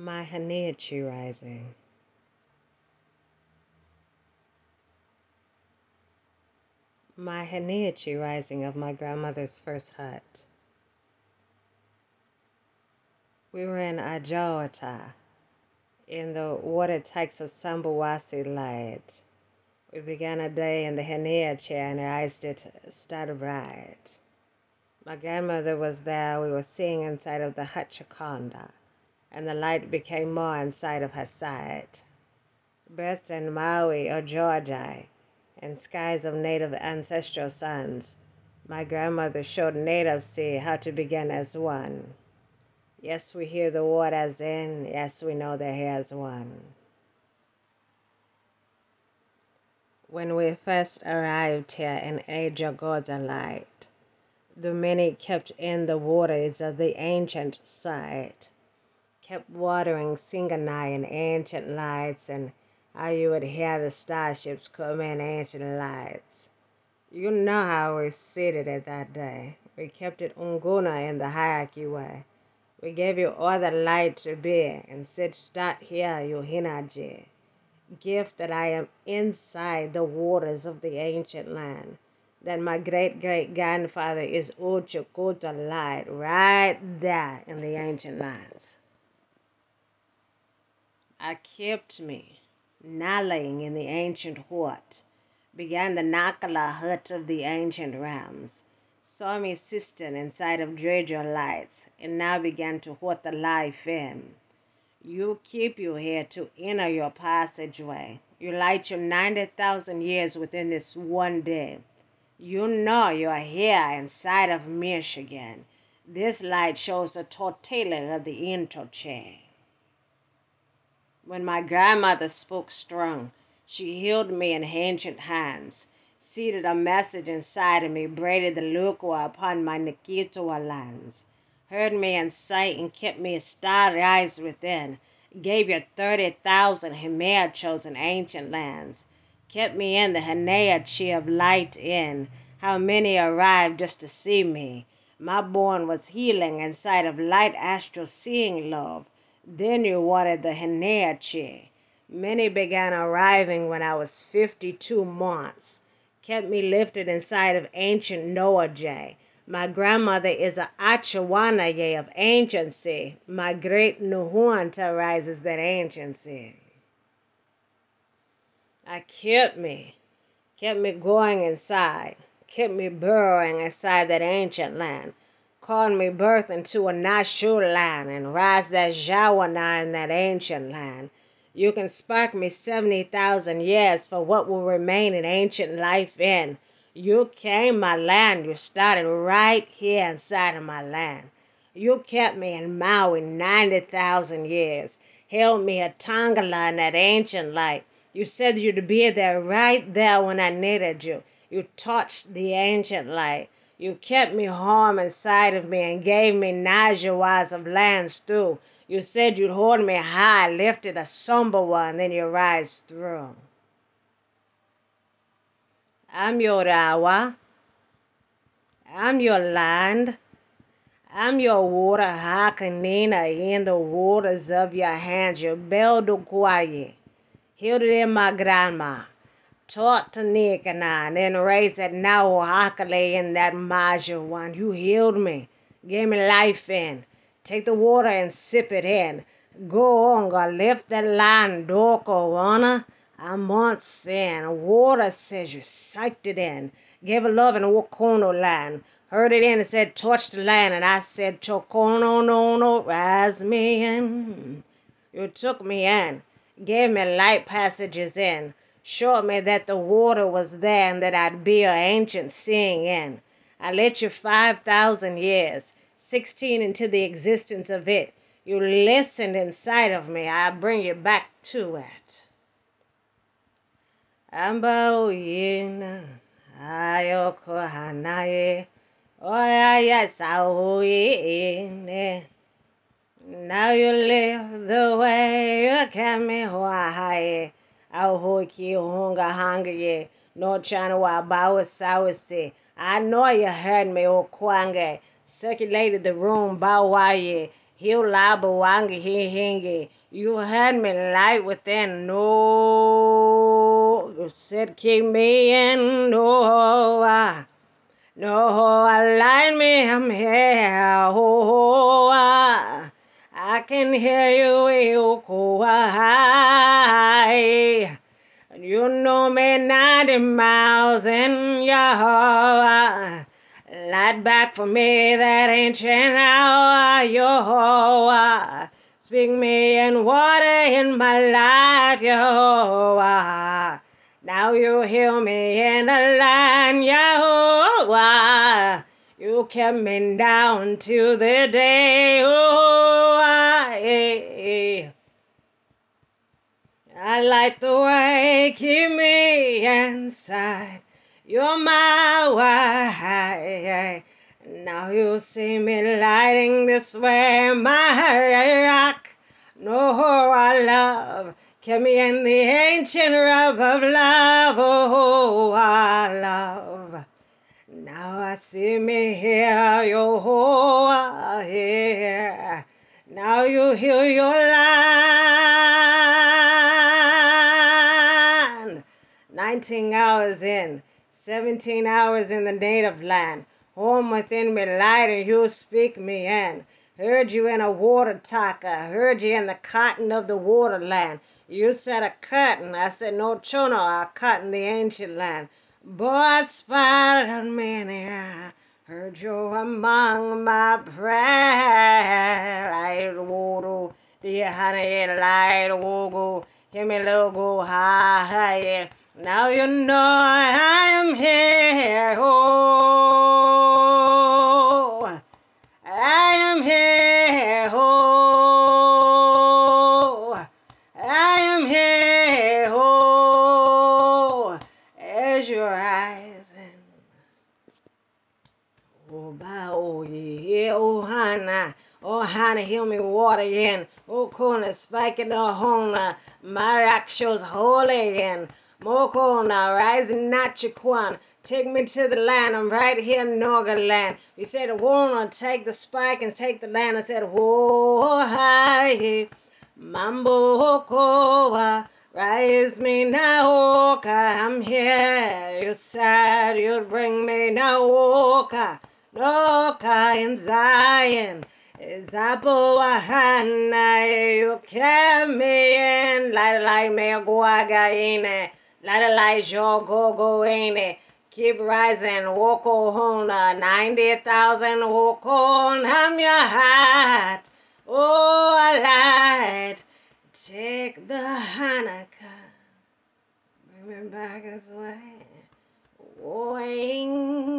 My Haniachi Rising. My Haniachi Rising of my grandmother's first hut. We were in Ajawata, in the water tanks of Sambawasi light. We began a day in the Haniachi and raised it started bright. My grandmother was there. We were seeing inside of the hut and the light became more inside of her sight. Birthed in Maui or Georgia, in skies of native ancestral suns, my grandmother showed native sea how to begin as one. Yes, we hear the waters in, yes, we know here as one. When we first arrived here in age of God's and light, the many kept in the waters of the ancient site kept watering Singanai and ancient lights, and how you would hear the starships come in ancient lights. You know how we seated it that day. We kept it unguna in the hierarchy way. We gave you all the light to be, and said, Start here, you hinaji. Gift that I am inside the waters of the ancient land. That my great great grandfather is Uchukuta light right there in the ancient lands. I kept me, nallying in the ancient hut, began the Nakala hut of the ancient rams, saw me cistern inside of Drejo lights, and now began to hut the life in. You keep you here to enter your passageway. You light your 90,000 years within this one day. You know you're here inside of Michigan. This light shows the totality of the interchange. When my grandmother spoke strong, she held me in ancient hands, seated a message inside of me, braided the lukwa upon my Nikitawa lands, heard me in sight and kept me starry eyes within, gave you thirty thousand Himea chosen ancient lands, kept me in the Haneachi of light in, how many arrived just to see me. My born was healing inside of light astral seeing love then you wanted the Heneachi. Many began arriving when I was 52 months. Kept me lifted inside of ancient Noah J. My grandmother is a Achawana of anciency. My great Nuhuanta rises that anciency. I kept me, kept me going inside, kept me burrowing inside that ancient land called me birth into a Nashu land and rise that Jawana in that ancient land. You can spark me 70,000 years for what will remain in ancient life in. You came my land, you started right here inside of my land. You kept me in Maui 90,000 years, held me at Tongala in that ancient light. You said you'd be there right there when I needed you. You touched the ancient light. You kept me home inside of me and gave me najawas of lands through. You said you'd hold me high, lifted a somber one, then you rise through. I'm your Rawa. I'm your land. I'm your water, Hakanina, in the waters of your hands. You build Ukwaye. Healed it in my grandma taught and then raised that now Hakale in that Maja one. You healed me, gave me life in. Take the water and sip it in. Go on, go lift that line, Doko, wanna. I'm on sin. Water says you psyched it in. Gave a love in a Wakono land. Heard it in and said, touch the land. And I said, Chokono, no, no, rise me in. You took me in. Gave me light passages in showed me that the water was there and that I'd be an ancient seeing in. I let you 5,000 years, 16 into the existence of it. You listened inside of me. I bring you back to it. Ambaoyena, ayoko. Now you live the way you can me why Ahoki honga hangaye. No chana wa bawa sawase. I know you heard me, oh, O Kwange. Circulated the room, bawaye. Hiulabawangi hingi. You heard me light within. No, you said keep me in. No, I, no, I light me. I'm here. Oh, oh I, I can hear you. You go high. You know me 90 miles in your Light back for me that ancient hour, Yehovah. Speak me in water in my life, Yehovah. Now you heal me in the land, Yehovah. You kept me down to the day, oh, I, like the way, you keep me inside. You're my why. Now you see me lighting this way, my rock. No, I love. Keep me in the ancient rub of love. Oh, I love. Now I see me here, yo, I hear. Now you heal your land. Nineteen hours in. Seventeen hours in the native land, home within me light, and you speak me in. Heard you in a water taka, heard you in the cotton of the waterland. You said a cotton, I said no chono, a cotton the ancient land. Boy, I spied on many, I heard you among my prayer. Light water, dear honey, light water, hear me logo high. Now you know I am here. Oh, I am here. Oh, I am here. Oh, as your eyes and oh, by oh, yeah, oh, Hannah. Oh, Hannah, heal me water in. Oh, corner, spike in the home. My rock shows holy in. Moko now rising Nachikwan. Take me to the land. I'm right here in Norga land. You said, wanna take the spike and take the land. I said, whoa, hi, Mambo Koa. Rise me now, Oka. I'm here. You said you'd bring me now, Oka. Noka in Zion. Zapoahana, you kept me in. Light, light, me guagaine. Light, light, jo go go in. Keep rising, woko hona. 90,000 walk on. Uh, I'm your heart. Oh, I light. Take the Hanukkah. Bring me back this way. Wing.